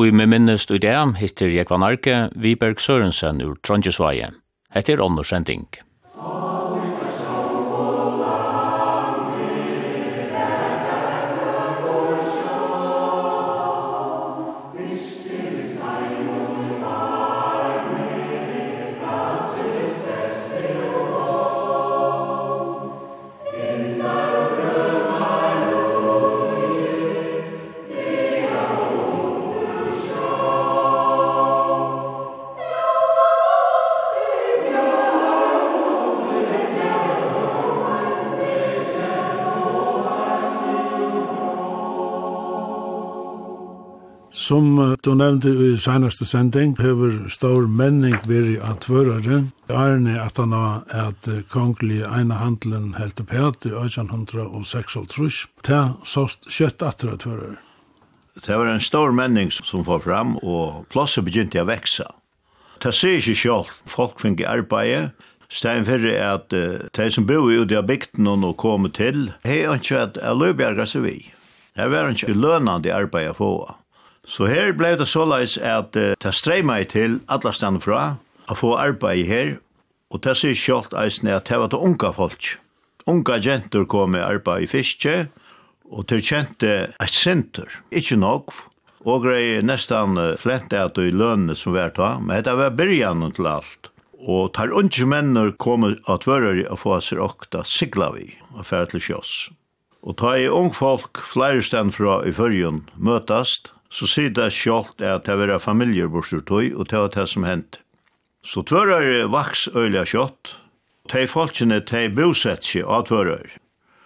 Og i med minnest i det hittir Jekvan Arke Viberg Sørensen ur Trondjesvaje. Hette er omnorsending. Amen. Du nevnte i senaste sending, hever stor menning veri at tvørare. Arne at han har at kongli eina handelen helt opp het i 1806. Ta såst kjøtt atra tvørare. Det var en stor menning som var fram, og plasset begynte å veksa. Det ser ikke selv, folk finner arbeid, Stein fyrir at uh, de som bor ute av bygden og kom til, hei ikke at jeg løybjerga seg vi. Det var ikke lønande arbeid å få. Så her ble det såleis at uh, det streima til alle stand fra å få arbeid her, og det sier sjålt eisne at det var til unga folk. Unga jenter kom med arbeid i fiske, og til kjente et sinter, ikke nok, og grei nestan flente at i lønne som var ta, men det var byrjan til alt. Og tar unge mennur kom at vører å få seg okta sigla vi, og fære til sjås. Og ta i ung folk flere stand fra i fyrjun møtast, så sier det sjålt at det var familier borsur tøy, og det var det som hent. Så tvører vaks øyla sjått, de folkene de bosett seg av tvører.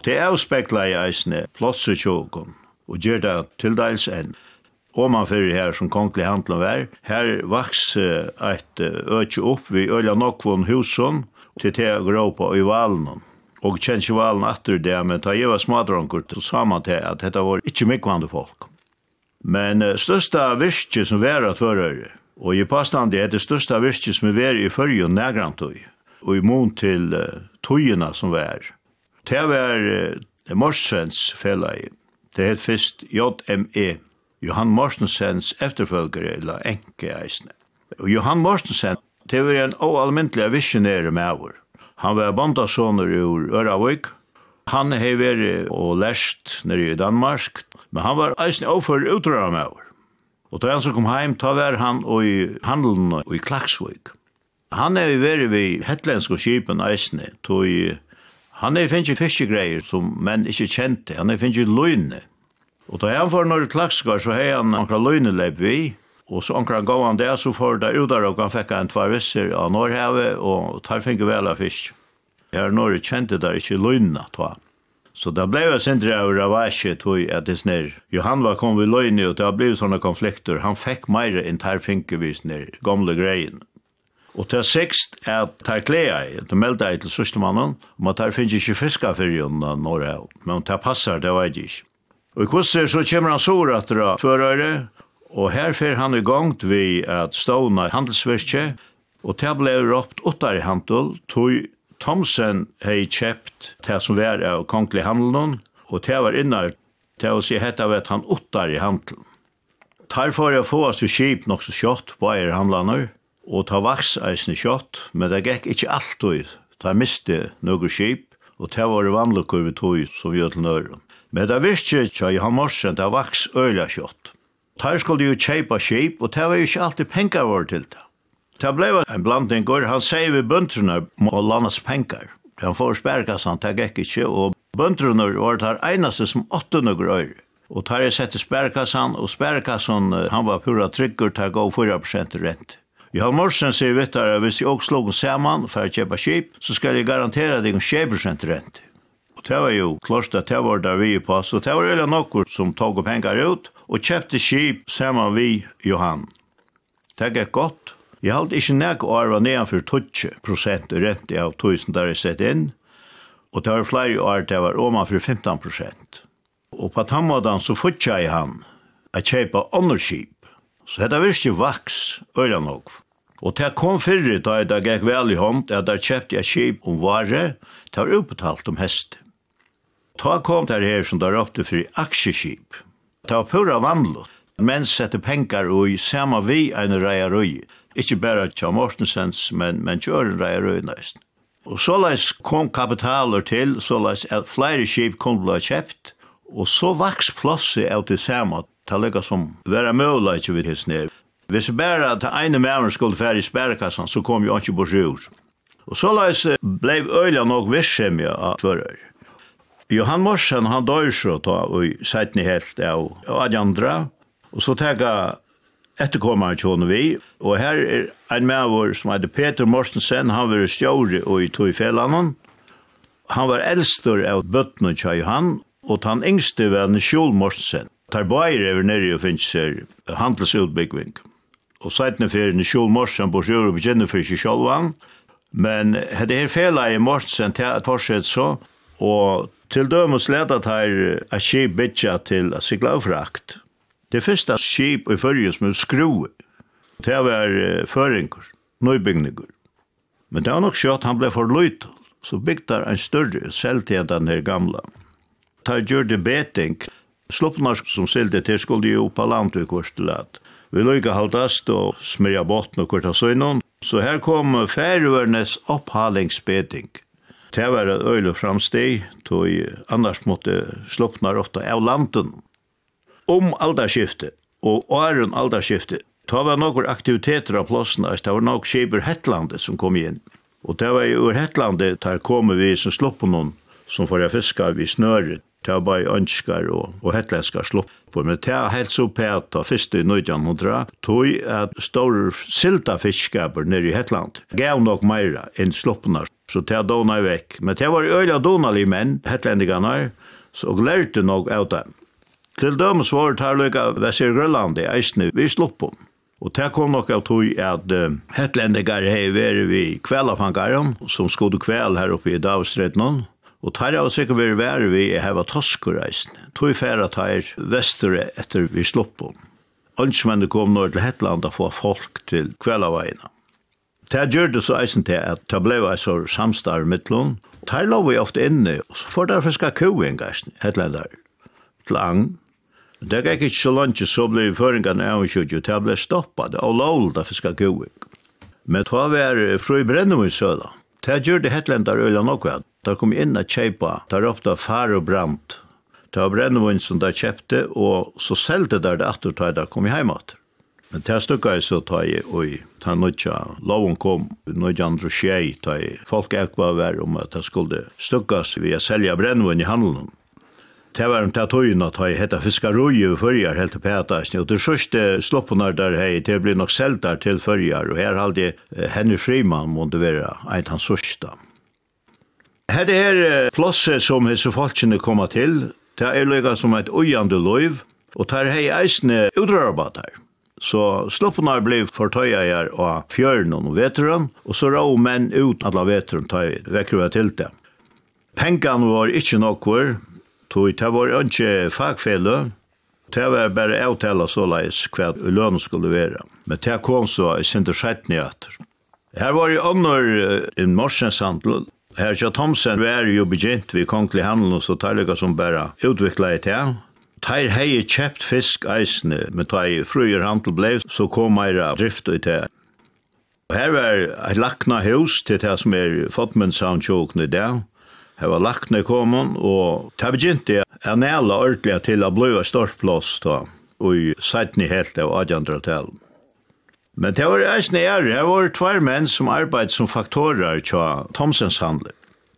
De avspekla i eisne plåtse tjåkon, og gjør det til dels enn. Og man fyrir her som kongli handla vær, her vaks eit øyla opp vi øyla nokvon huson, til te gråpa i valen. Og kjenns ikke valen atter det, men ta jeg var smadronkur til saman til at dette var ikkje mykvandu folk. Men uh, størsta virke som var at fører, og i påstand det er det størsta virke som var i førjen nærgrant og, och i mån til uh, tøyene som var. Det var uh, Morsens fellag. Det het först JME, Johan Morsensens efterfølgere, eller enke eisne. Og Johan Morsensen, det var en oalmyndelig visionär med vår. Han var bandasåner ur Öravik. Han har vært og läst nere i Danmark, Men han var eisne overfor utrøra med over. Og da han som kom heim, ta var han og i handelen og i Klaksvøk. Han er jo veri ved hetlensk og kipen eisne, tog han er finnst fiskegreier som menn ikke kjente, han er finnst løgne. Og da han får når klakskar, så hei han ankra løgneleip vi, og så ankra gav han det, så får det ut og han fikk en tvær visser av Norrhavet, og tar finnst vel av fisk. Her Norge kjente der ikke løgne, tog han. Så det blev jag sent av ravasje tog at det snir. Johan var kom vi löjne og det har blivit konflikter. Han fikk meire enn tar finkevis ner gamle greien. Og til sikst er at tar klea i, du melda jeg til sørstemannen, om at tar finnes ikke fiska fyrir unna norra men det passar, det var ikke. Og i kvosser så kommer han sår at dra tvørøyre, og her fer han i gang vi at ståna handelsverkje, og til ble råpt åttar i hantel, tog Thomsen hei kjept til som var av kongelig handelen, og til var innar til å si hette av at han åttar i handelen. Tar for å få oss i skip nok så kjøtt på eier handlaner, og ta vaks eisen i kjøtt, men det gikk ikke ut. Ta miste noen skip, og det var vanlukker vi tog som vi til nøren. Men det visste ikke at han morsen, det vaks øyla kjøtt. Tar skulle jo kjøpa skip, og det var jo ikke alltid penger vår til det. Det ble en blanding blandingur, han sier vi bøndrene må landes penger. Han får sperkassan, det gikk ikke, og bøndrene var det eneste som åtte nøkker øyre. Og tar jeg sett i sperkassan, og sperkassan, han var pura tryggur, tar gav 4% rent. Johan Morsen sier vittar hvis jeg også slog saman for å kjøpe kjip, så skal jeg garantera deg om 20% rent. Og det var jo klart at det var der vi på, så det var eller nokkur som tog penger ut og kjøpte skip sammen vi Johan. Det gikk godt, Jeg halte ikke nek år var nedanfor 20 prosent rent av tusen der jeg sett inn, og det var flere år det var omanfor 15 prosent. Og på tammadan så futja jeg han a kjeipa underskip, så dette ikke vaks øyla nok. Og det kom fyrre da jeg da gikk vel i hånd, at jeg kjepte jeg skip om vare, det var utbetalt om hest. Ta kom der her som der oppte for aksjeskip. Ta var pura vandlott. Menn sette penger og i samme vi en reier røy. Ikke bare Tja Mortensens, men, men kjøren rei røynøysen. Og såleis kom kapitaler til, såleis at flere skip kom blei kjøpt, og så vaks plasset av til samme, til lykka som vera mulig ikke vid hins nere. Hvis bare at ene mæren skulle fære i spærkassan, så kom jo ikke på sjur. Og såleis blei øyla nok vissemja av tvører. Johan Morsen, han døyr så ta og sætni helt av Adjandra, og så tega etterkommer han kjønne vi, og her er ein med vår som heter Peter Morsensen, han var stjåre og i tog fellene. Han var eldstor av bøttene til Johan, og han yngste var en Kjol Morsensen. Tar bøyer over nere og finnes her handelsutbyggving. Og seitene fyrir en Kjol Morsensen på sjøret og begynner for ikke selv men hette her fellet i Morsensen til at fortsette så, og til dømes ledet her er skje bytja til å sikla og frakt. Det første skip i fyrje som er skruet, det var uh, føringer, nøybygninger. Men det var nok skjøtt han ble for løyt, så bygde han en større selv til den her gamle. Da gjør det beting, sloppnarsk som silde til skulle jo på landet til korstelat. Vi løyga haldast og smyrja botten og av søgnon, så her kom færøvernes opphalingsbeting. Det var et øyelig framsteg, tog annars måtte sloppnar ofte av landen om aldarskiftet, og åren aldarskiftet, ta var nokkur aktiviteter av plåsene, det var nok skipur Hetlandet som kom inn. Og det var jo ur Hetlandet, der kom vi som slopp på noen, som får jeg fiska vi snøret, det var bare ønskar og, og hetlenskar slopp på, men det var helt så pæt av første i 1900, tog at store silta fiskaper nere i Hetland, gav nok meira enn sloppene, så det var dona vekk. Men det var øyla donali menn, hetlendigarna, så glærte nok av dem. Til dømes var det her løyga Vesir Grønlandi eisne vi sluppum. Og det kom nok av tog at uh, hetlendigar hei veri vi kvelafangaren som skodu kvel her oppe i Davstretnon. Og tar av sikkert veri veri vi heva toskur eisne. Tog færa tar vesture etter vi sluppum. Ønskmennene kom nå til Hetland å få folk til kvelaveiene. Det gjør det så eisen til at det ble en sånn samstarv mittlån. Det lå vi ofte inne, og så får det fiske koen, hetlander, til Agn. Det gikk ikke så langt så ble føringene av og til jeg ble stoppet og lovlet av fiske gøyvik. Men det var fru Brennum i søda. Det gjør det hetlendar øyla nok nokva. Da kom inn og kjeipa, der ofta far og brant. Det var Brennum som der kjepte, og så selte der det atter da der kom i heimat. Men det stykka jeg så ta tøy og ta nødja, loven kom, nødja andre tjei, tøy folk ekva var om at det skulle stukkas vi å selja Brennum i handelen det var det tøyna ta i hetta fiskaroi i førjar helt på hetta og det sørste sloppunar der hei det blir nok seldar til førjar og her halde Henry Freeman måtte vera ein hans sørsta Hette her plosset som hese folkene koma til det er løyga som et ojande loiv og tar hei eisne udrarabatar Så sloppunar blev her av fjørn og veteren, og så rau menn ut alla veteren ta vekker til det. Pengan var ikkje nokkur, Tog det var ikke fagfelle, det var bare avtale så leis hva lønnen skulle være. Men det kom så i sin skjettene nyheter. Her var jo ånder en morsens handel. Her kja Thomsen var jo begynt ved kongelig handel så tar det som bare utvikla i det. Teir hei kjøpt fisk eisne, men teir fruer handel blei, så kom meira drift i det. Her var et lakna hus til det som er Fotmenshavn tjokne i dag hava lagt ned komon, og det begynte jeg næla ordentlig til å bli stort plass da, og i sætni helt av 1800-tallet. Men det var eisne ære, det var tvær menn som arbeid som faktorer til Thomsens handel.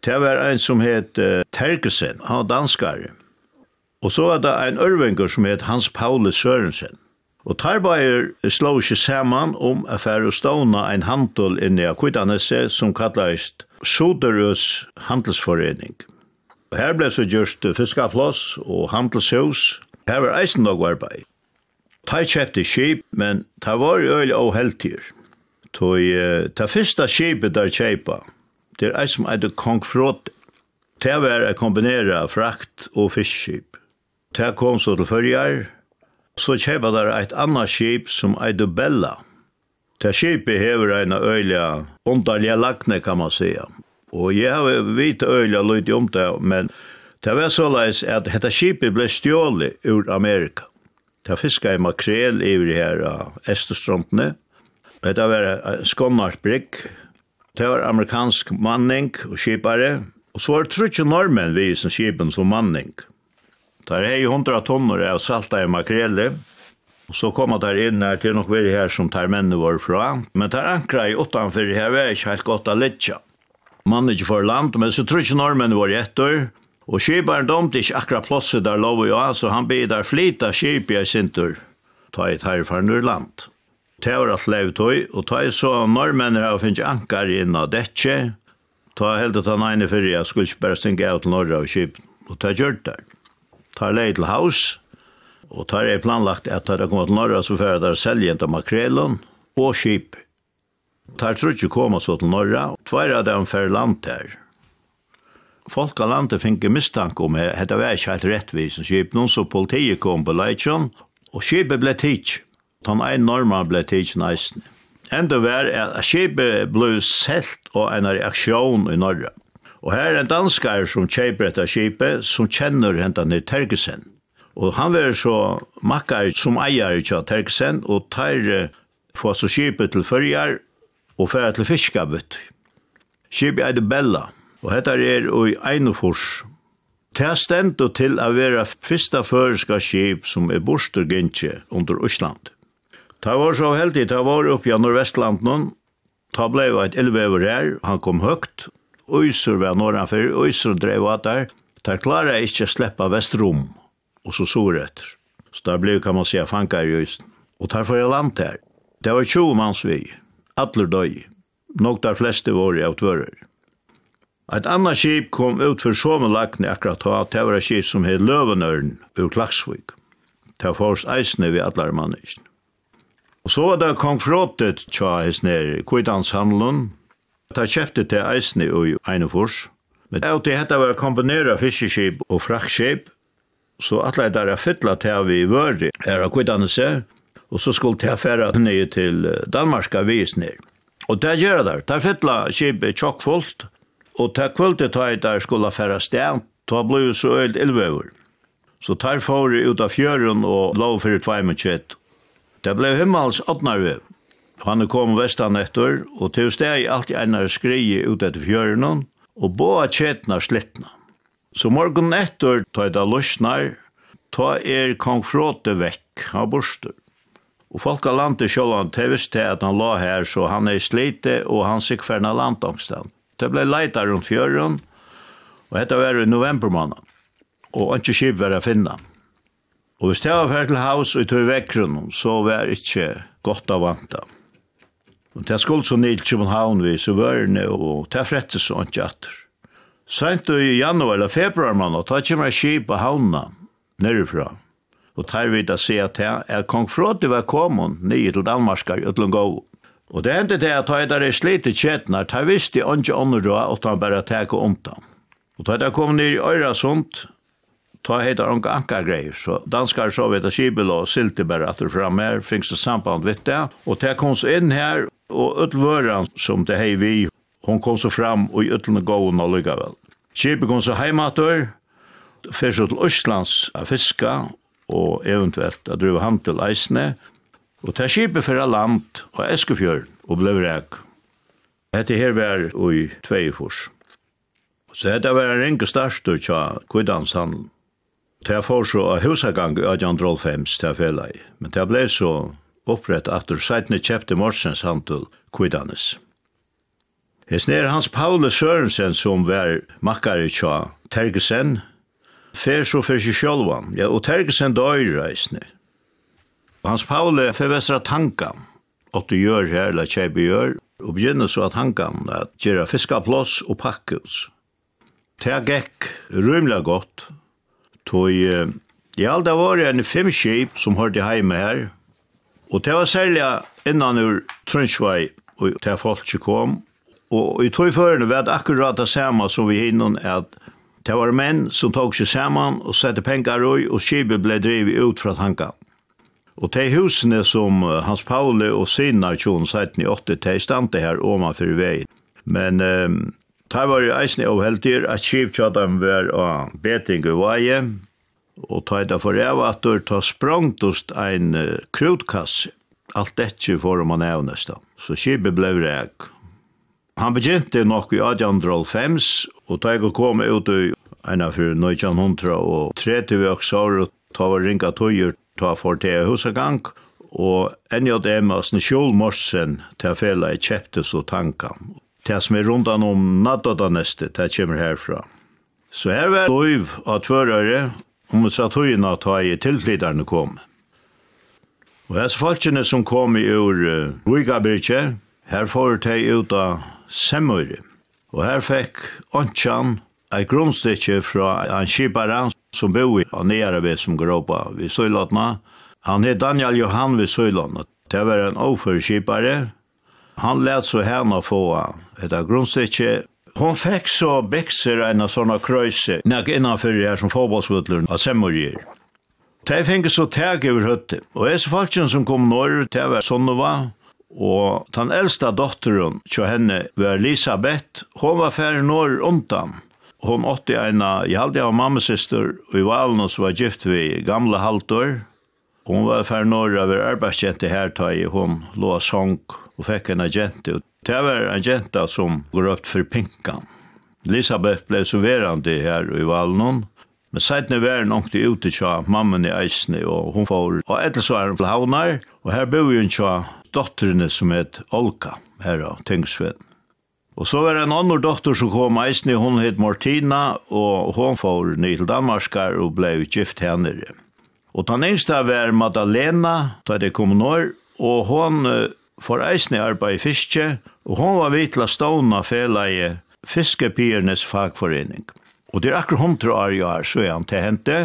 Det var en som het uh, Terkesen, han var danskare. Og så var det en ørvinger som het Hans Paule Sørensen. Og Tarbeier slå ikke saman om affære og stående en handel inni av Akvitanese som kalles Soderøs handelsforening. Her ble så gjørst fiskafloss og handelshus. Her var eisen nok arbeid. Ta kjøpte skip, men ta var øl og heltir. Tøy, ta fyrsta skipet der kjeipa, det er eisen som eit kongfråte. Ta var a kombinera frakt og fiskskip. Ta kom så til fyrjar, så kjøper der et annet skip som Eidu Bella. Det skipet hever en øyla underlige lakne, kan man säga. Og jeg har vidt øyla lydig om det, men det var såleis at dette skipet ble stjålet ur Amerika. Det fiska i makrel i her av Esterstrontene. Det var en brygg. Det var amerikansk manning og skipare. Og så var det trutje normen vi som skipen som manning. Der er jo hundra tonner av salta i makrelle, og så koma der inn her til nok veri her som tar mennene våre fra, men der ankra i utanfor her var ikke helt godt av litja. Man er ikke for land, men så tror ikke normene var etter, og skiparen domt ikke akkurat plosset der lov og ja, så han blir der flita skip i sintur, ta i tar for nur land. alt levet levtøy, og ta i så her har finnst ankar inn av detje, ta heldet han ene fyrir, jeg skulle ikke bare stinge av til norra av skip, og ta gjørt der tar leid til haus, og tar er planlagt at tar er kommet til Norra, så fyrir der seljent av makrelen og skip. Tar tror ikke koma så til Norra, tveir av dem fyrir land her. Folk av landet finner mistanke om at det var ikke helt rettvis, skip, noen så politiet kom på leitjon, og skipet ble tids. Den ene normen ble tids neisen. Enda var at skipet ble selt og en reaksjon i Norra. Og her er en danskar som kjeiper etter kjipet, som kjenner hentan i Tergesen. Og han var så makkar som eier i Tergesen, og tar få så kjipet til fyrjar, og fyrir til fiskabut. Kjipet er det Bella, og dette er i Einofors. Det stendt til å være fyrsta føreska kjip som er borstergintje under Øsland. Ta var så heldig, ta var oppe i Nordvestland noen, Ta blei var et elvever her, han kom høgt, Øysur var norranfer, Øysur drev at der, der klarer jeg ikke å slippe Vestrom, og så sår etter. Så der ble, kan man si, fanka i Øysten. Og der får jeg land her. Det var 20 manns vi, atler døy, nok der fleste var i avtvører. Et annet skip kom ut for Somelakne akkurat da, det var et skip som hed Løvenørn ur Klaksvik. Det var først eisene vi atler mannene. Og så var det kong Frotet tja hans nere, Kvidans Handlund, Ta kjefte til eisne og einefors. Men av til hetta var kombinera fiskeskip og fraktskip, så alle er der fytla til vi vøri er av kvittane og så skulle til færa nye til Danmarka visner. Og det gjør der, der fytla skip er tjokkfullt, og det kvöldet ta i der skulle færa sted, ta blei så øyld elvever. Så tar fåre ut av fjøren og lov fyrir tveimet kjett. Det blei himmels åttnarvev. Han er kom vestan etter, og til steg alltid i einar skreie ut etter fjørenon, og båa tjetna slittna. Så morgon etter, ta da løsnar, ta er kong fråte vekk, av borster. Og folk av landet sjålan tevis til at han la her, så han er slite og han sikk ferna landangstand. Det blei leita rundt fjøren, og dette var i november måned, og ikke skip var å finne. Og hvis det var fyrir til haus og tog vekkrunnen, så var det ikke godt å vanta. Og det skulle så ned til København vi så vørne, og det frettes så ikke etter. Sent i januar eller februar man, og ta kommer skip på havna, nærifra. Og tar vi da se at her er kong Frode var kommet nye til Danmark i Øtlundgåv. Og det endte det at jeg er er slitet kjetnar, tar visste jeg ikke ånden råd, og tar bare teke om dem. Og da jeg kom ned i Øyresund, ta heita onka anka greier, så danskar så vet skibel og silti berre at du fram her, finnes det samband vitt det, og ta kom så inn her, og öll som det hei vi, hon kom så fram og i öllene gåen og lykka vel. Kjepet kom så heimater, fyrst til Østlands a fiska og eventuelt a driva ham til eisne, og ta kjepet fyrra land og eskefjør og blei rek. Hette her var i tveifors. Så hette var en ringe starstu tja kvidanshandel. Ta for så a husagang i 1805 til felai, men ta blei så opprett aftur seitne kjepte morsens handel kvidanes. Hesn nere hans Paule Sørensen som var makkar i tja Tergesen, fer så fer seg sjálvan, ja, og Tergesen døyr reisne. Hans Paule fer vestra tanka, åtte gjør her, la kjeipi gjør, og begynner så at han kan at gjøre fiskaplås og pakkes. Det gikk rymlig godt, tog i alt det var en fem skip som hørte hjemme her, Og det var særlig innan ur Trønsvei, og det folk ikke kom. Og i tøyførene var det akkurat det samme som vi innan at det var menn som tog seg saman og sette pengar ui, og skibet ble drivet ut fra tanka. Og de husene som Hans Pauli og sin narkjon sett i 8, de stande her omanfyr vei. Men um, det var eisne avheldir at skibet var av beting i vei, Og ta etter for du ta sprongtust ein uh, krutkasse. Alt dette får man evnest da. Så skibet ble reg. Han begynte nok i 1805, og da jeg kom ut i en av fyrir 1900 og 30 år, ta var ringa tøyer, ta for til husagang, og enn det med oss Kjol Morsen til fela i kjeptes og tanka. Til som er rundan om natta da neste, til jeg kommer herfra. Så her var Løyv av tvørøyre, om satøyene ta i tilflyterne kom. Og hans folkene som kom i ur uh, her får de ut av Semmøyre. Og her fikk Ontjan et grunnstikje fra en kiparen som bor i nere ved som går oppe ved Søylatna. Han heter Daniel Johan ved Søylatna. Det var en overkipare. Han let så henne få et grunnstykke Konfeks så bekser en av sånne krøyse, nek innanfyrir her som fotballsvudler av semmorgir. De fengi så teg over høtte, og es falskjen som kom norr, det var Sonnova, og den eldste dotteren til henne var Elisabeth, hon var færre norr undan. Hon åtti eina, jeg halde av mammasister, og i valen hos var gift vi gamle halvdår, hon var færre norr av arbeidskjente her, da i hon lå sång og fikk en jente ut Det var en jenta som går upp för pinkan. Elisabeth blev så verande här i Valnon. Men sedan var hon åkte ut till tja mamman i Eisne och hon får. Och ett så är hon till Havnar och här bor ju en tja dotterne som heter Olka här av Tingsved. Och så var det en annan dotter som kom Eisne, hon heter Martina och hon får ny till Danmarskar och blev gift henne. Och den yngsta var Madalena, då det kom norr och hon får Eisne arbeid i fiske Og hon var vidt til å stående i Fiskepiernes fagforening. Og det er akkurat hundre år jeg er, så er han til hente.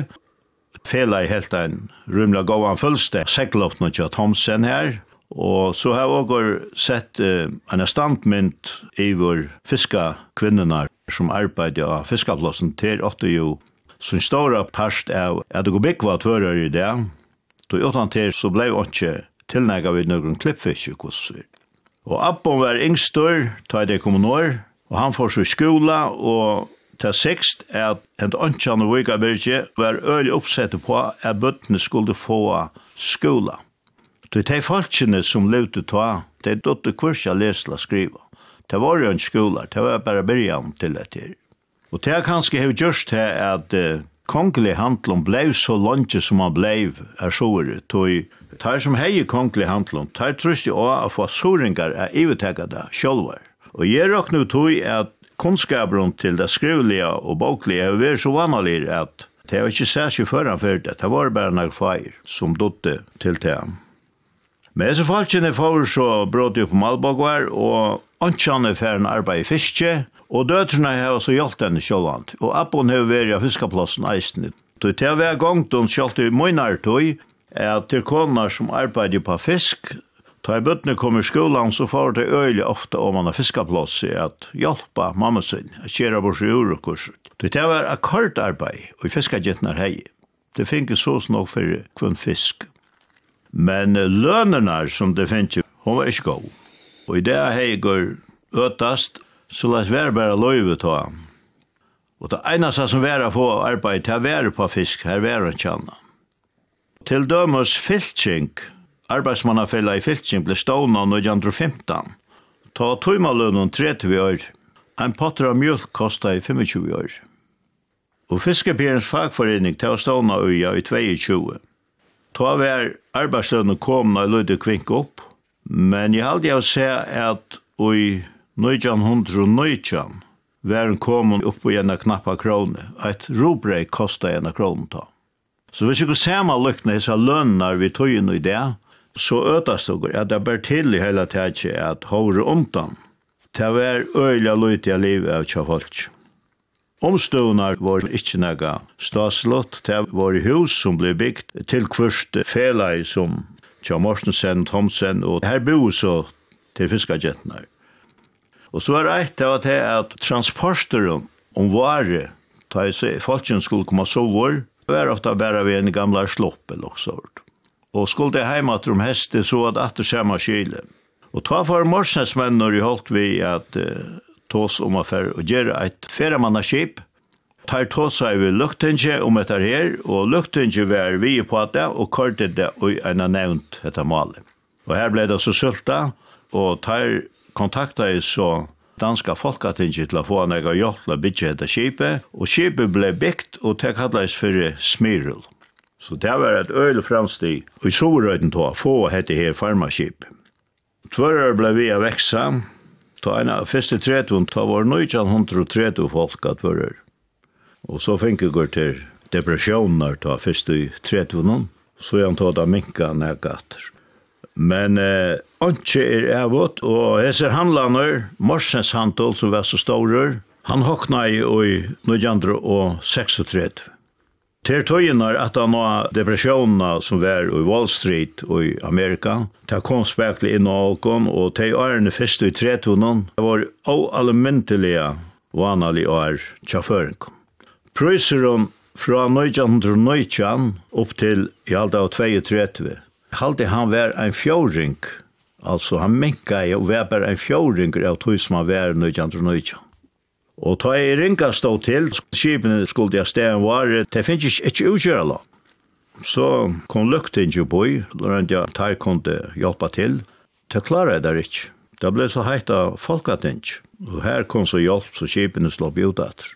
Feleie helt en rymla gav han fullste, seglåpne til Thomsen her. Og så har jeg også sett uh, en standmynd i vår fiskekvinnerna som arbeider av fiskeplossen til 8 jo. Som stora parst av at det går byggva tvører i det. Då utan til så blei ikke tilnægget vi noen klippfisk. Og Abbon var yngstur, ta i det kommunår, og han får så skola, og til sikst er at en ønskan og vika virke var øyelig oppsettet på at bøttene skulle få skola. Det er folkene som levde ta, det er dotter kursa lesla skriva. Det var jo en skola, det var bare byrjan til det her. Og det er kanskje hevd gjørst her at uh, kongelig handlom blei så langt som han blei er såre, tog tar som hei kongelig handlom, tar trøst i å a få såringar er ivetekka det sjolvar. Og jeg råkna tog at kunnskaperen til det skrivlige og boklige er vært så vanlig at det var ikke særskilt foran før det, det var bare nær feir som dotte til det. Men disse falskene får så brått jo på Malbogvar, og Antjan er ferden arbeid i fiske, Og døtrene har også hjulpet henne sjåvant, og appen har vært av fiskeplassen eisen. Så til å være gongt hun sjålt i munner tøy, er til konar som arbeider på fisk, Da i bøttene kom i skolan, så får det øyelig ofte om man har fiskeplass i at hjelpa mamma sin, at kjera bors i urokurset. Det var akkordarbeid, og i fiskagetnar hei. Det finnes så snakk for kvann fisk. Men lønerne som det finnes, hun var ikke god. Og i det hei går øtast, så lass vær bare løyve ta. Og det eneste som vær få arbeid, det vær på fisk, her vær en kjenne. Til dømes Filtsink, arbeidsmannafella i Filtsink, ble stående 1915. Ta tøymalønnen 30 år, en potter av mjølk kosta i 25 år. Og Fiskepirens fagforening til å stående øya i 22 Ta vær arbeidslønnen komna jeg løyde kvink opp, men jeg halde jeg å se at og i 1919 var komun upp på ena knappa krone. Ett robrei kosta ena krone ta. Så hvis se samme lykkene hessa lønner vi tøyen i det, så øtast det at det ber til i hele tætje at hovre omtan. Det var øyla løyt av livet av tja folk. Omstøvnar var ikkje nega staslott, det var hus som ble bygd til kvørst felai som tja Morsensen, Thomsen, og her bo så til fiskagentnar. Og så er eit det at, transporteren om vare, da jeg sier, folken skulle komme så var ofta bare ved en gamla slopp eller også. Og skulle det heima til om heste, så at at det samme kyle. Og ta for morsensmenn når jeg holdt vi at uh, tås om affær og gjøre et feriemannaskip, tar tås seg vi luktinje om etter her, og luktinje var vi på det, og kortet det og en har nevnt etter malet. Og her ble det så sulta, og tar kontakta i så danska folkatinget til å få han ega hjelp bytje å bygge skipet, og skipet ble bygd, og det kallades fyrir Smirul. Så det var et øyelig fremstig, og i sovrøyden til å få hette her farmaskip. Tvører ble vi av veksa, ta en av første tretun, ta var 1930 folk at tvører. Og så fikk jeg går til depresjoner ta første tretun, så jeg ta da minka nekater. Men eh, Onkje er evot, og ser handlaner, Morsens handel som var så stårer, han hokna i oi 1936. Ter tøyinar at han var depressionerna som var i Wall Street og i Amerika, ta kom spekli inn og åkon, og te årene fyrst i tretunnen, det var oalmentelige vanlig år tjaføring. Prøyseren fra 1919 opp til i halda av 32, halde han var en fjóring Altså, han minka i og var bare en fjöringer av tog som han var nu kan tro Og ta i ringa stå til, skipene skulle jeg stegen var, det finnes ikke ikke utkjøla. Så kom lukten ikke boi, rundt jeg tar kunde hjelpe til. Det klarer jeg der ikke. Det ble så heit av folkating. Og her kom så hjelp, så skipene slopp ut etter.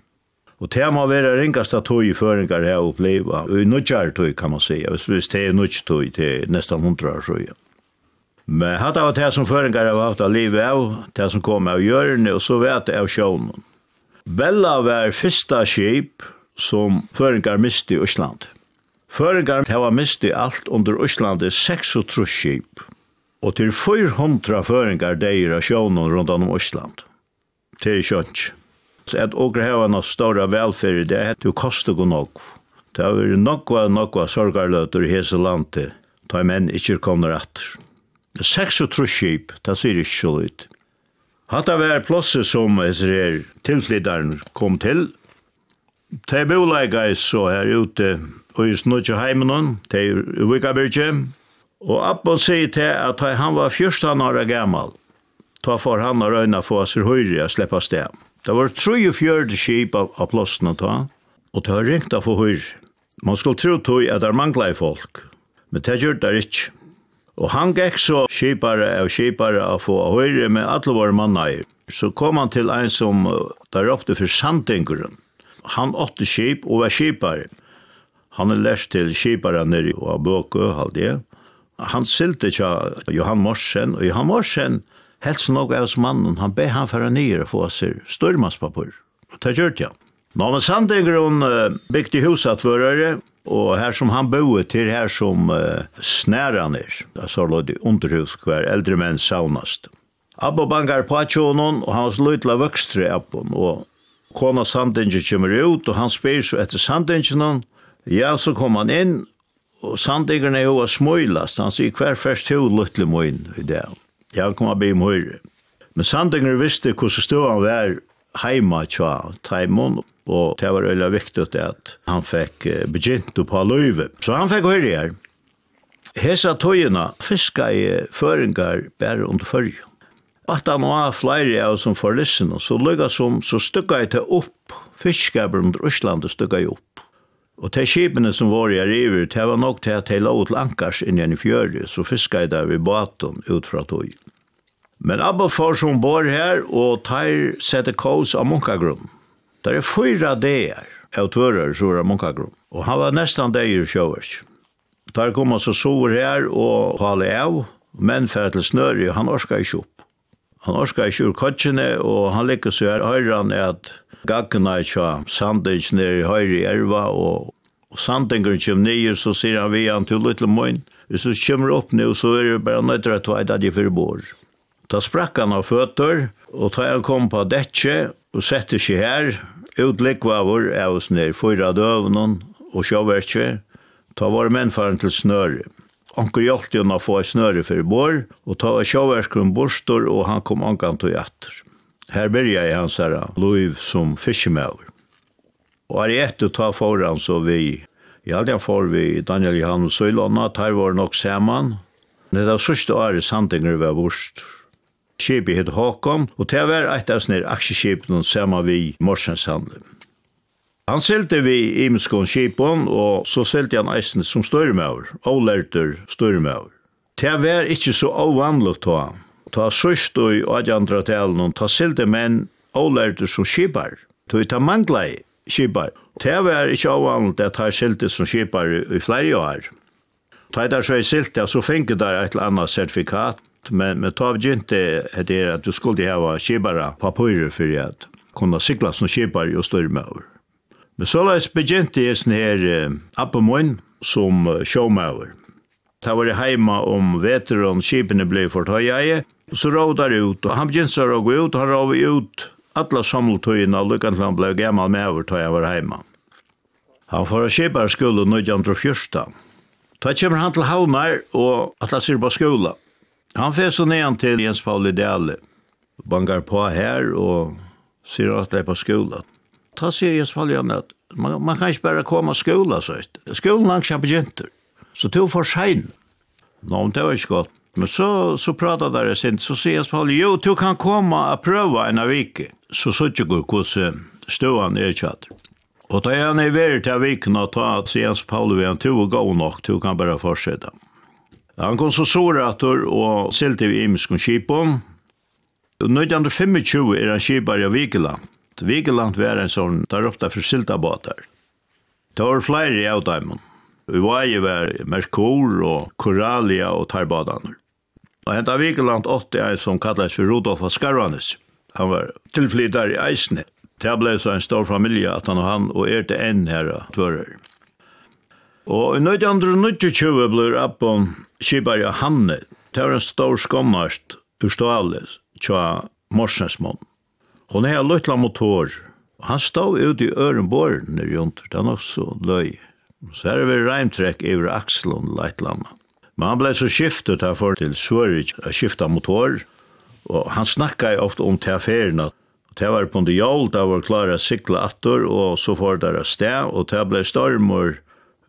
Og det må være ringast av tog i føringar her oppleva, og i nudjar tog kan man si, hvis det er nudjar tog til nesten hundra år, så ja. Men hatt av det som føringar av hatt av livet av, det som kom av hjørne, og så vet av sjånen. Bella var fyrsta skip som føringar miste i Øsland. Føringar hava miste alt under Øslandet 36 skip, og til 400 føringar deir av sjånen rundt om Øsland. Til sjønns. Så at åker hava noe ståra velferd, det er jo kostet og nok. Det har vært nokva, nokva sorgarløtur i hese landet, da menn ikkje kommer atter. Seks og trus skip, det sier ikke så litt. Hatta var plosset som Israel tilflyttaren kom til. De boleika så her ute og i snutje heimenon, de i Vikabyrkje, og Abba sier til at han var 14 år gammal, ta for han og røyna få seg høyre og slippe sted. Det var 43 skip av, av plossene ta, og det var ringt av få høyre. Man skulle tro tog at det mangla i folk, men det gjør det ikke. Og han gikk så skipare og skipare å få høyre med alle våre mannager. Så kom han til en som der oppte for Sandengeren. Han åtte skip og var skipare. Han er lært til skipare nere og bøke halde jeg. Han silte til Johan Morsen, og Johan Morsen helst nok av oss mannen, han be han færa nere og få seg størmanspapur. Det gjør det, ja. Nå, men Sandengeren bygde huset for øyre, Og her som han boe til her som uh, snæraner, så lå det underhus hver eldre menn saunast. Abbo bangar på tjonen, og han var lytla vøkstre appen, og kona sandingen kommer ut, og han spyr så etter sandingen, ja, så kom han inn, og sandingen er jo a smøylast, han sier hver først to lytle møyn i det. Ja, han kom a bim. Men sandingen visste hvordan stod han var, heima tja taimon, og det var øyla viktig at han fikk begynt på løyve. Så han fikk høyre her. Hesa tøyina fiska i føringar bare under førju. At han var flere av som får forlissen, så lykka som, så stykka jeg til opp, fiskaber under Øsland og stykka jeg opp. Og til skipene som var i river, det var nok til at jeg la ut lankars inn i fjøret, så fiska jeg der ved baten ut fra tøyen. Men Abba får som bor her, og tar sette kås av munkagrum. Det er fyra deir av tvører som er munkagrum. Og han var nestan deir sjøvers. Der kom han så sover her og hale av, men fer til snøri, han orska ikke opp. Han orska ikke ur kotsjene, og han liker så her høyran at gaggna tja sandens nere i høyre i erva, og, og sandengren kjem nye, så sier han vi han til little moin. Hvis du kommer opp nu, så er det bare nøytra tveit at jeg fyrir bor. Da sprakk han av føtter, og da jeg kom på detje og sette seg her, utlikva vår, jeg var ned fyra døvnen og sjåverkje, ta var mennfaren til snøre. Anker hjalp jo å få snøre for bor, og ta var sjåverkeren borstor, og han kom ankan til jatter. Her byrja jeg hans her loiv som fiskemøver. Og er etter ta foran så vi, i alt jeg får vi Daniel Johan og Søylåna, tar var nok saman. Det er det sørste året sandinger vi var borstor. Skipet hitt Håkon, og til å være eit av snir aksjeskipen som vi Morsenshandel. Han selte vi imenskån skipon, og så selte han eisen som størmaur, avlærter størmaur. Det var ikke så avvanlig ta. Ta sørst og i adjandra talen, ta selte menn avlærter som skipar. Ta ta mangla i skipar. Det var ikke avvanlig at ta selte som skipar i flere år. Ta der så i selte, så fengi der et eller annet sertifikat, men men ta inte det är att du skulle ha skibara papper för att kunna cykla som skibare och styrmör. Men så läs begynte jeg sånn her här appemoin som showmauer. Ta var jeg hemma om veteran skipen fort för höjaje så rådar ut og han begynte å gå ut og han råd ut alla og och til han ble gammal med over ta jeg var hemma. Han får skibare skulle 1914. Ta kommer han til Havnar og atla sig på skola. Han fer så ned til Jens Pauli Dale. Bangar på her og sier at det er på skolan. Ta sier Jens Pauli Dale at man, man kan ikke bare komme av skolan, så Skolan langt kjempe jenter. Så to for sein. Nå, det var ikke godt. Men så, så pratet der jeg sint, så sier Jens Pauli, jo, du kan komme og prøve en av vike. Så så ikke går hvordan støvann er kjatt. Og da er han i veri til vikene ta at Jens Pauli, vi er en to og gå nok, du kan bare fortsette. Han kom så sorator og selte i imenskon kipon. 1925 er han kipar i Vigeland. Vigeland var en sånn, der ofta for siltabåter. Det var flere i avdaimen. Vi var i var Merkur og Koralia og Tarbadaner. Og henta Vigeland 80 er som kallas for Rudolf av Skarvanes. Han var tilflytar i Eisne. Det ble så en stor familie at han og han og er til en her tvører. Og i 1920 ble Appon Kibari og Hanne, det var en stor skommast ur ståle tja Morsnesmån. Hon er løytla motor, og han stod ut i ørenbåren det er nok så løy. Så er vi reimtrekk over Akslund leitlanda. Men han ble så skiftet her for til Sørig å skifta motor, og han snakka ofte om teaferina. Det var på en jól, det var klara sikla attor, og så får det sted, og det ble stormor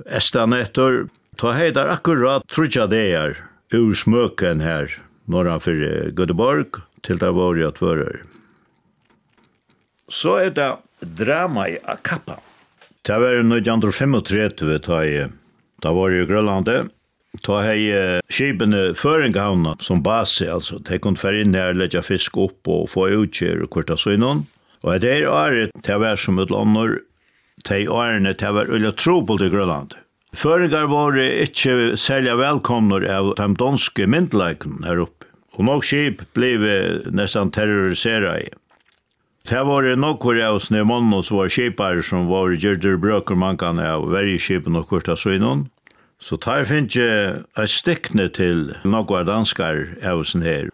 estanetter, Ta heidar akkurat trutja deir ur smøken her, fyrir Göteborg, til der var jeg tvører. Så er det drama i Akappa. Det var 1935 ta i, da var jeg i Grønlandet, ta hei skipene Føringhavna som base, altså, de kunne fære inn her, legge fisk opp og få utkjør kvarta søgnon. Og det er året, det var som et lander, de årene, det var ulla tro på det Grønlandet. Føringar var ikkje særlig velkomnar av de danske myndleikene her oppe. Og nok skip blev nesten terrorisera i. Det var nok hvor jeg hos som var skipar som var gjerder brøker mankene av verjeskipen og kurta synon. Så tar finnes jeg et stikkne til noen danskar av oss her.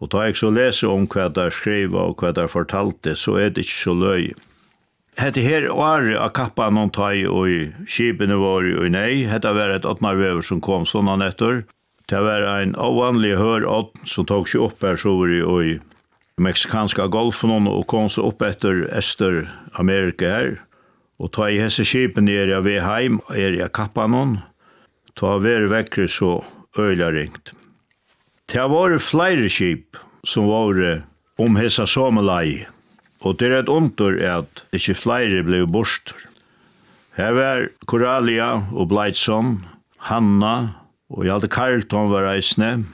Og tar jeg så lese om hva der skrev og hva der fortalte, så er det ikke så løy. Hette her var a kappa noen tai og i var våre nei, hette var et åttmarvever som kom sånne nettur. Det var en avvanlig hør ått som tok seg opp her så i og i meksikanska golfen og kom seg opp etter Ester Amerika her. Og ta i hese skipene er jeg ved heim, er jeg kappa noen. Ta ver vekker så øyla ringt. Det var flere skip som var om hese somelai. Og det er et ondur at ikkje flere blei bostur. Her var Coralia og Bleitson, Hanna, og Hjalte Carlton var reisne,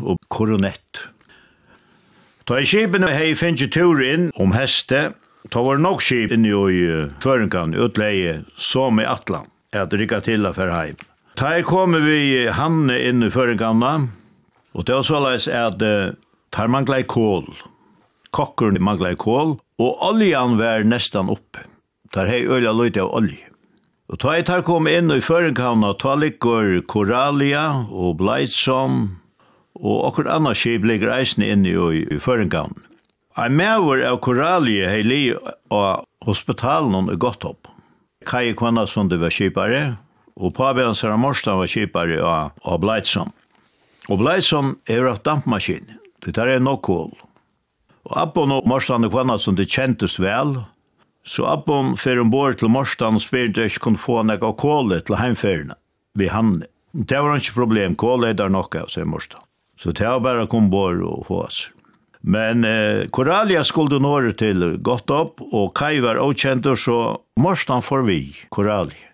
og Koronett. Ta i skipene hei finnje tur inn om heste, ta var nok skip inn i føringan utleie, som i Atlan, at rikka til a fer heim. Ta i kommer vi Hanne inn i Kvøringanna, og det var såleis at uh, tar mangla i kål. Kokkeren mangla i kål, og oljan var nestan oppe. Tar hei øyla løyde av olje. Og ta tar kom inn i førinkavna, ta ligger Koralia og Bleitsom, og okkur anna skip ligger eisne inn i, i førinkavna. Ein mever av Koralia hei li av hospitalen og gått opp. Kai Kvannasson, det var skipare, og Pabian Saramorstan var skipare av, av Bleitsom. Og Bleitsom er av dampmaskin, det tar er nok kål. Og Abbon og Morstan og kvanna som det kjentes vel, så Abbon fer ombord til Morstan og spyrir det ikke kunne få nek av kålet til heimferina vi hann. Det var ikke problem, kålet er nokka, sier Morstan. Så det var bare kom bort og få oss. Men eh, Koralia skulle nåre til godt opp, og Kai var avkjenter, så Morstan får vi, Koralia.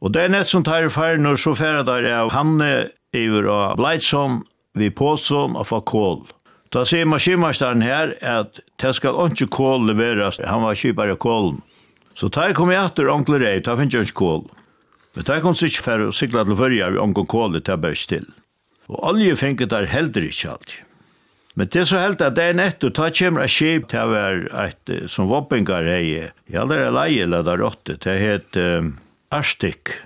Og det er nett som tar i ferden, og så ferder der er Hanne, Iver og Bleitsson, vi påsson og får kål. Da sier maskinmasteren her at det skal ikke kål leveres. Han var kjipare kålen. Så da jeg kom i etter onkel rei, da finner jeg ikke kål. Men da jeg kom sikkert for å sikle til førje vi onkel kålet, det bare still. Og olje finner der heller ikke alltid. Men det er så helt at det er nett, og da kommer jeg skip til å være et som våpengar hei. Ja, det er leie eller det er råtte. Det heter um, Arstik.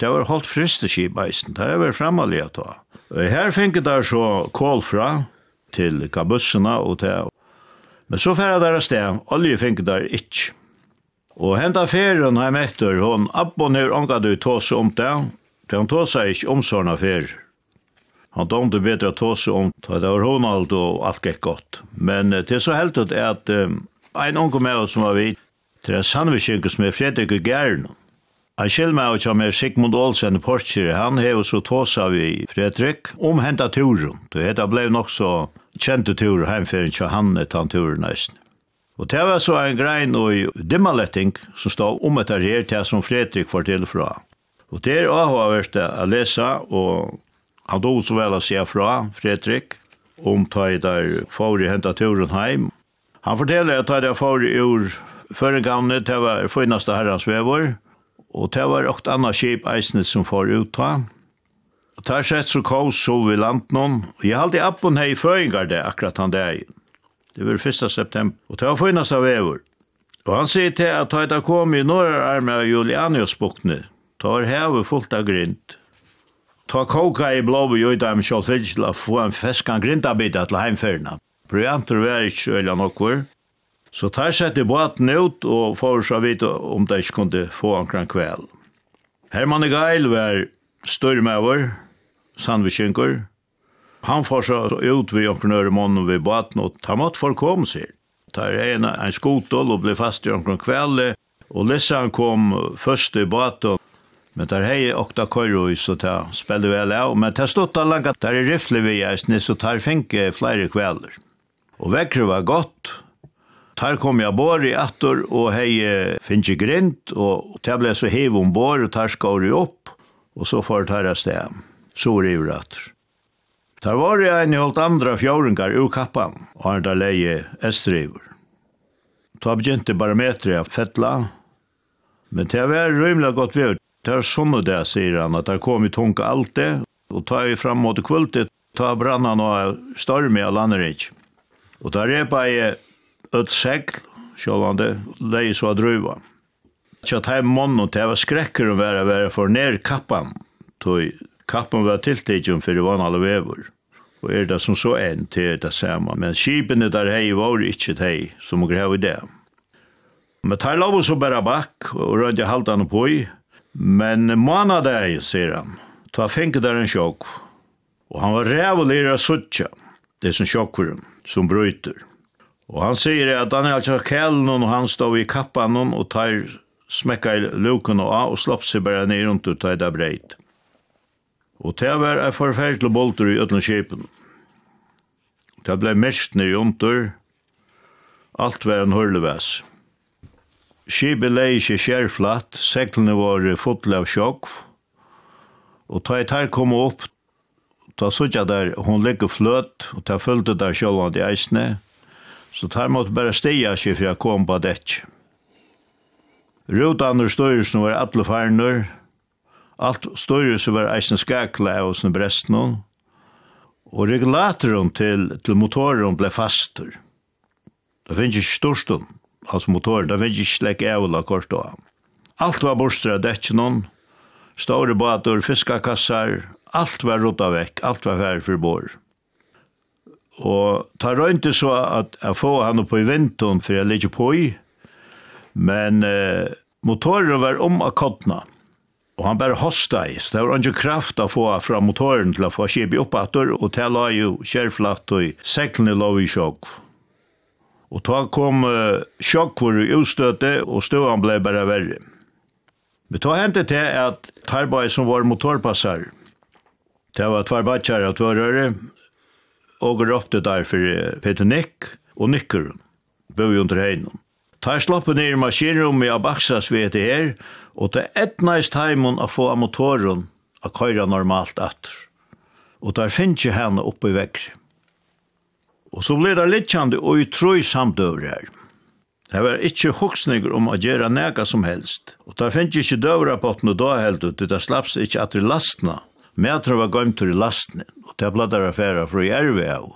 Det var holdt fristeskip eisen. Det er vel fremalig å ta. Her finner der så kål fra, til kabussene og til. Men så færre der sted, olje finner der ikke. Og henta ferien har jeg møtt her, hun abonner omgad du tåse om det, til hun tåse ikke om sånne ferier. Han domte bedre tåse om det, det var hun alt og alt gikk godt. Men det så helt ut er at um, en unge med oss som var vidt, til en sannviskjenke som er Fredrik Gjern, Han skil meg og som er Sigmund Olsen Porskir, han hever så tåsa vi Fredrik om henta turen. Det heta blei nok så kjente tur heimferien til han et han turen nesten. Og det var så en grein og dimmaletting som stod om etter her til som Fredrik var til fra. Og det er avhåverst å lese, og han dog så vel å se fra Fredrik om ta i der favori henta turen heim. Han forteller at ta i der favori ur førengavnet, det var finaste herrens vevor, Og det var åkt anna skip eisne som får uta. Og tar sett så kaos sol vi land noen. Og jeg halde appen her i det akkurat han der. Det var 1. september. Og det var finnast av evur. Og han sier til at ta kom i norra arme av Julianius bukne. Ta er hevet fullt av grint. Ta koka i blåbe gjøyda med kjallfylsla få en feskan grintabita til heimferna. Bryantur var ikke øyla nokkur. Så tar sette båten ut og får så vite om de ikke kunne få ankran kväll. Herman Geil var størmøver, sandvikinker. Han får så ut ved øre måneden ved båten og tar mat for kom seg. Tar en, en skotol og ble fast i omkring kväll. Og Lissan kom først i båten Men där hei okta kojro så ta spelde vel av. Men där stod det langa där i rifle vi eisne, så tar finke flere kvelder. Och väckre var gott. Tar kom jag bor i attor och hei finns grint och ta ble så hev om bor och tar skår i upp och så får tar jeg sted Så är det. Tar var det en helt andra fjåringar ur kappan och han där leje estriver. Ta begynte barometret av fettla men det var rymla godt vi Det er sånn det, sier han, at det kom i tunga alt det, og ta i fram mot kvultet, ta brannan og storm i landerik Og ta repa i öll segl, sjålande, leie så druva. Tja heim mann og det var skrekker å være være for nær kappan, tog kappan var tiltidig for det var alle vever. Og er det som så enn til det samme, men skipene der hei var ikke hei, som må i det. Men tar lov så bare bakk, og rødde halda han på i, men mana deg, sier han, ta fengt der en sjokk, og han var rævlig og lera suttja, det som sjokkurum, som bryter. Og han sier at Daniel tjekk kjelen og han stod i kappan og tar smekka i luken og av og slopp seg bare ned rundt og tar det breit. Og det var en forferdelig bolter i ødelen kjepen. Det ble mest ned rundt alt var en hørlevæs. Skipet leie ikke skjerflatt, seklene var fotle av sjokk, og ta jeg tar kom opp, ta jeg der, hun ligger fløt, og ta følte der sjålande eisne, Så tar måtte bare stia seg for jeg kom på dekk. og støyrsen var alle farnur, alt støyrsen var eisen skakla av sin brestnån, og regulatoren til, til motoren ble fastur. Det finnes ikke storstun, altså motoren, det finnes ikke slik evla kort av. Alt var borstra av dekkjennom, store bater, fiskakassar, alt var rota vekk, alt var færre for bor. Og ta røynte så at jeg få han opp i vinteren for jeg ligger på i, men eh, motoren var om av kottene, og han bare hosta i, så det var ikke kraft å få fra motoren til å få kjip i oppatter, og til la jo kjærflatt og seklene lov i sjokk. Og ta kom uh, sjokk for utstøtet, og støvann ble bare verre. Vi tar hentet til at Tarbai som var motorpassar, det var tvær bakkjær av tvørøret, og råpte der for Peter Nick og Nikkeren, bøy under heinom. Ta slappe ned i maskinrummet av Abaxas ved det her, og ta et nice timen å få av motoren å køyre normalt atter. Og der finnes ikke henne oppe i vekk. Og så blir det littjande og i trøy samdøver her. Det var ikke hoksninger om å gjøre nega som helst. Og der finnes ikke døvra på da helt ut, det slapps ikke at det lastna. Men jeg Mætre var gøymtur i lastnen. Det ble der affæra fra Jerve av.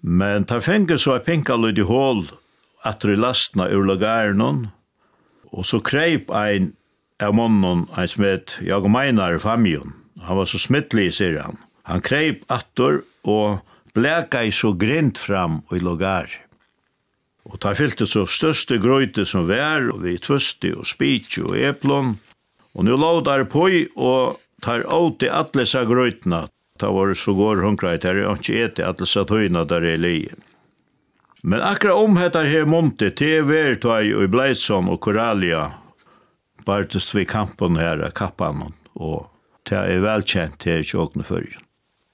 Men tar fenge så er pinka lyd i hål at i lastna ur lagaren og så kreip ein av munnen ein smet jag og meinar famjon. Han var så smittlig, sier han. Han kreip atter og bleka i så grint fram i lagar. Og tar fyllte så største grøyte som vær, og vi tvøste og spitsi og eplon. Og nu lådar på og tar åt i atlesa grøytena ta var så går hungra i terri, og ikke eti at lissa tøyna der i li. Men akkurat om heter her monte, te ver tøy og Bleitsom og Koralia, bartust vi kampen her, kappan, og te er velkjent her i tjåkne fyrjen.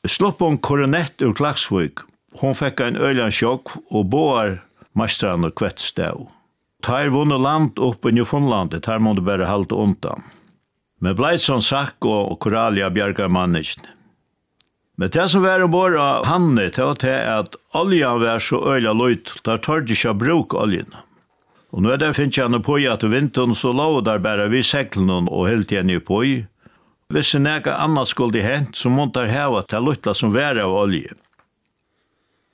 Slopp om koronett ur Klaksvik. Hon fikk en øljan sjokk og boar mastran og kvettstav. Tar vunnet land opp i Newfoundlandet, tar månde bare halte undan. Men blei som sakk og koralia bjergar mannisten. Men det som var ombord av Hanne, det var til at oljan var så øyla løyt, der tar de ikke bruk oljen. Og nå er det finnes jeg på at vinteren så lå der bare vi seklene og helt igjen i på i. Hvis en ega annars skulle hent, så måtte jeg heva til løytla som var av olje.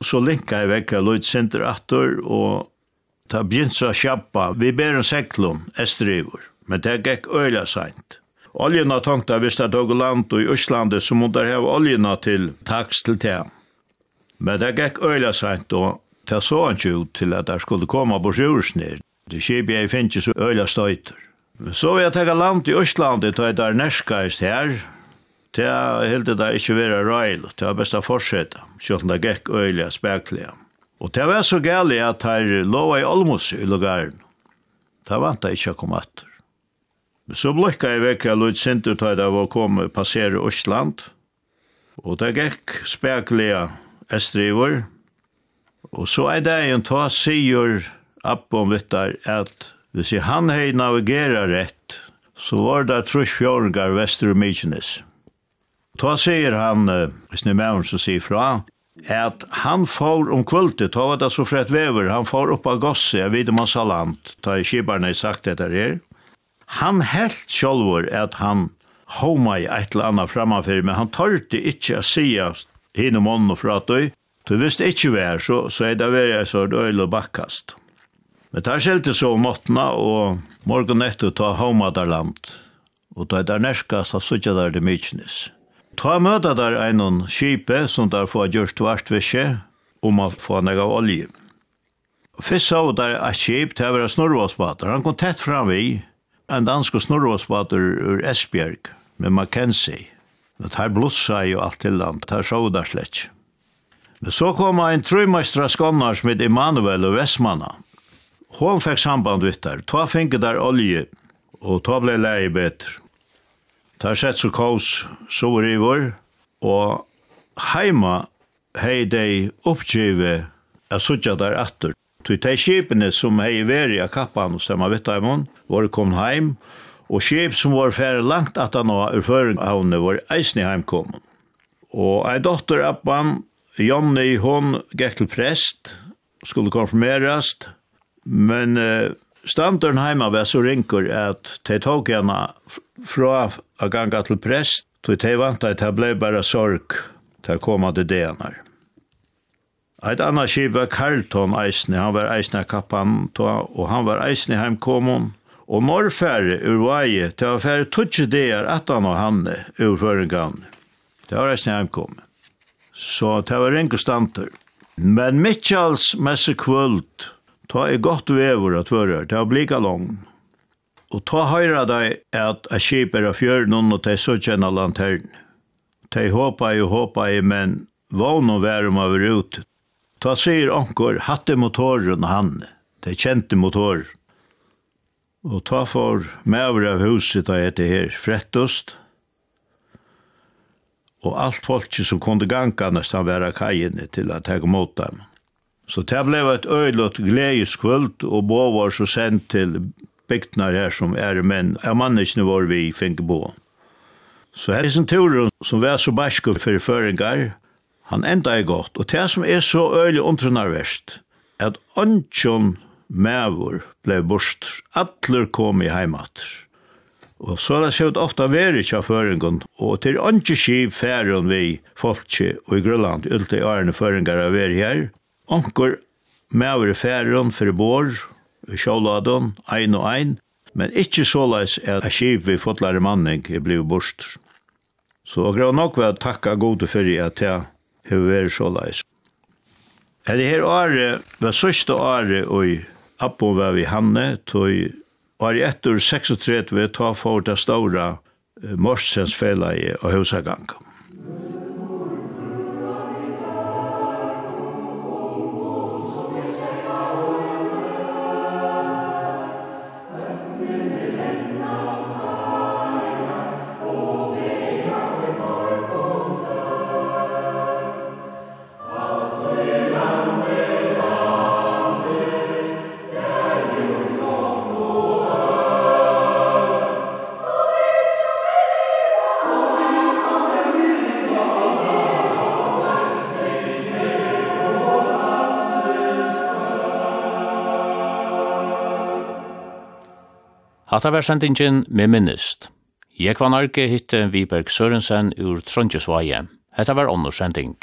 Så linka jeg vekk av løyt sinter atter, og ta begynt så kjappa, vi ber en seklene, estrivor. Men det gikk øyla seint oljena tankta vist at og land i Øslande som hun der hev oljena til taks til te. Men det gikk øyla sent og ta så han ikke ut til at der skulle komme på sjursnir. Det skipet jeg finnes ikke så øyla støyter. Så vi at tega land i Øslande til at der nerskast her. Det er helt det der ikke vera røyl, det er best å fortsette, selv om det gikk øyla spekler. Og det var så gærlig at her lova i Olmos i lugaren. Det vant jeg ikke å komme etter. Så blokka jeg vekk jeg løyt sintur tøy da var kom passere Østland, og det gikk speklega estriver, og så er det en ta sigur appom vittar at hvis jeg han hei navigera rett, så var det trus fjorgar vester og mykines. Ta sigur han, hvis ni mævn så sier fra, at han får om kvöldet, ta var det så frett vever, han får oppa gosse, jeg vet om sa land, ta i kibarna i sagt dette her, han helt sjálvor at han homa i eit eller annet framanfyrir, men han tørte ikkje å sia hinn om ånden og fratøy, Du visste det vær, så, så er det vær jeg så røyl og bakkast. Men tar skjelte så om og morgon etter ta homa der land, og ta der nerska, så sutja der det mykines. Ta møta der einon kipe, som der får gjørst vart visse, om man får nega olje. Fyrst så der er kip, det var snorvåsbater, han kom tett fram vi, en dansk snorråsbater ur Esbjerg med Mackenzie. Det her blossa jo alt til land, det her så der slett. Men så kom en trøymestra som heter Emanuel og Vestmanna. Hon fikk samband vitt der, ta finket der olje, og ta blei lei betre. Ta sett så kaos sår i vår, og heima hei dei oppgive a sutja der atter. Tui tei skipene som hei veri a kappan og stemma vittaimon, var kom heim, og skip som var færre langt at han var føring av henne var eisne heimkommen. Og ei dotter appan, Jonny, hon gikk til prest, skulle konfirmerast, men uh, standaren heima var så rinkur at tei tåg henne fra a ganga til prest, tui tei vant at det blei bare sorg til å komme til det henne. Eit anna skip var Carlton eisne, han var eisne kappantoa, og han var eisne heimkomon, og morfære ur vaje, det var fære tutsi deir atan og hanne ur føringan. Det var eisne heimkomon. Så det var ringe stanter. Men Mitchells messe kvöld, ta er godt vevor at vörrar, det var blika long. Og ta høyra dei at a skip er av fjörnun og de så kjenna lantern. De håpa i og håpa i, men vån og værum av ut Ta sier onkur, hatte motoren han, det kjente motor. Og ta for maver av huset da etter her, frettost. Og alt folket som kunde ganga nesten være kajene til å ta mot dem. Så det ble et øylott gledeskvult og bo var så sendt til bygdnar her som er menn, er manneskene var vi finke bo. Så her er en turen som var så barsko for føringar, Han enda er godt, og det som er så øylig undrunar verst, at ønsken mevor blei bort, atler kom i heimat. Og så er det sett ofta veri kja føringon, og til ønske skiv færon vi folkje og i Grønland, ulte i årene føringar av veri her, onkur mevor i færon for bor, sjåladen, ein og ein, men ikkje såleis er a skiv vi fotlare manning er blei borster. Så og nok var takka gode fyrir at jeg hefur verið så leis. Er det her året, var sørste året og Abbo var vi hanne, tog var året etter 36 vi ta for det store Morsens felleie og husagangen. Hatta var sendingin med minnist. Jeg var narki hitte Viberg Sørensen ur Trondjesvaje. Hetta var onnorsending.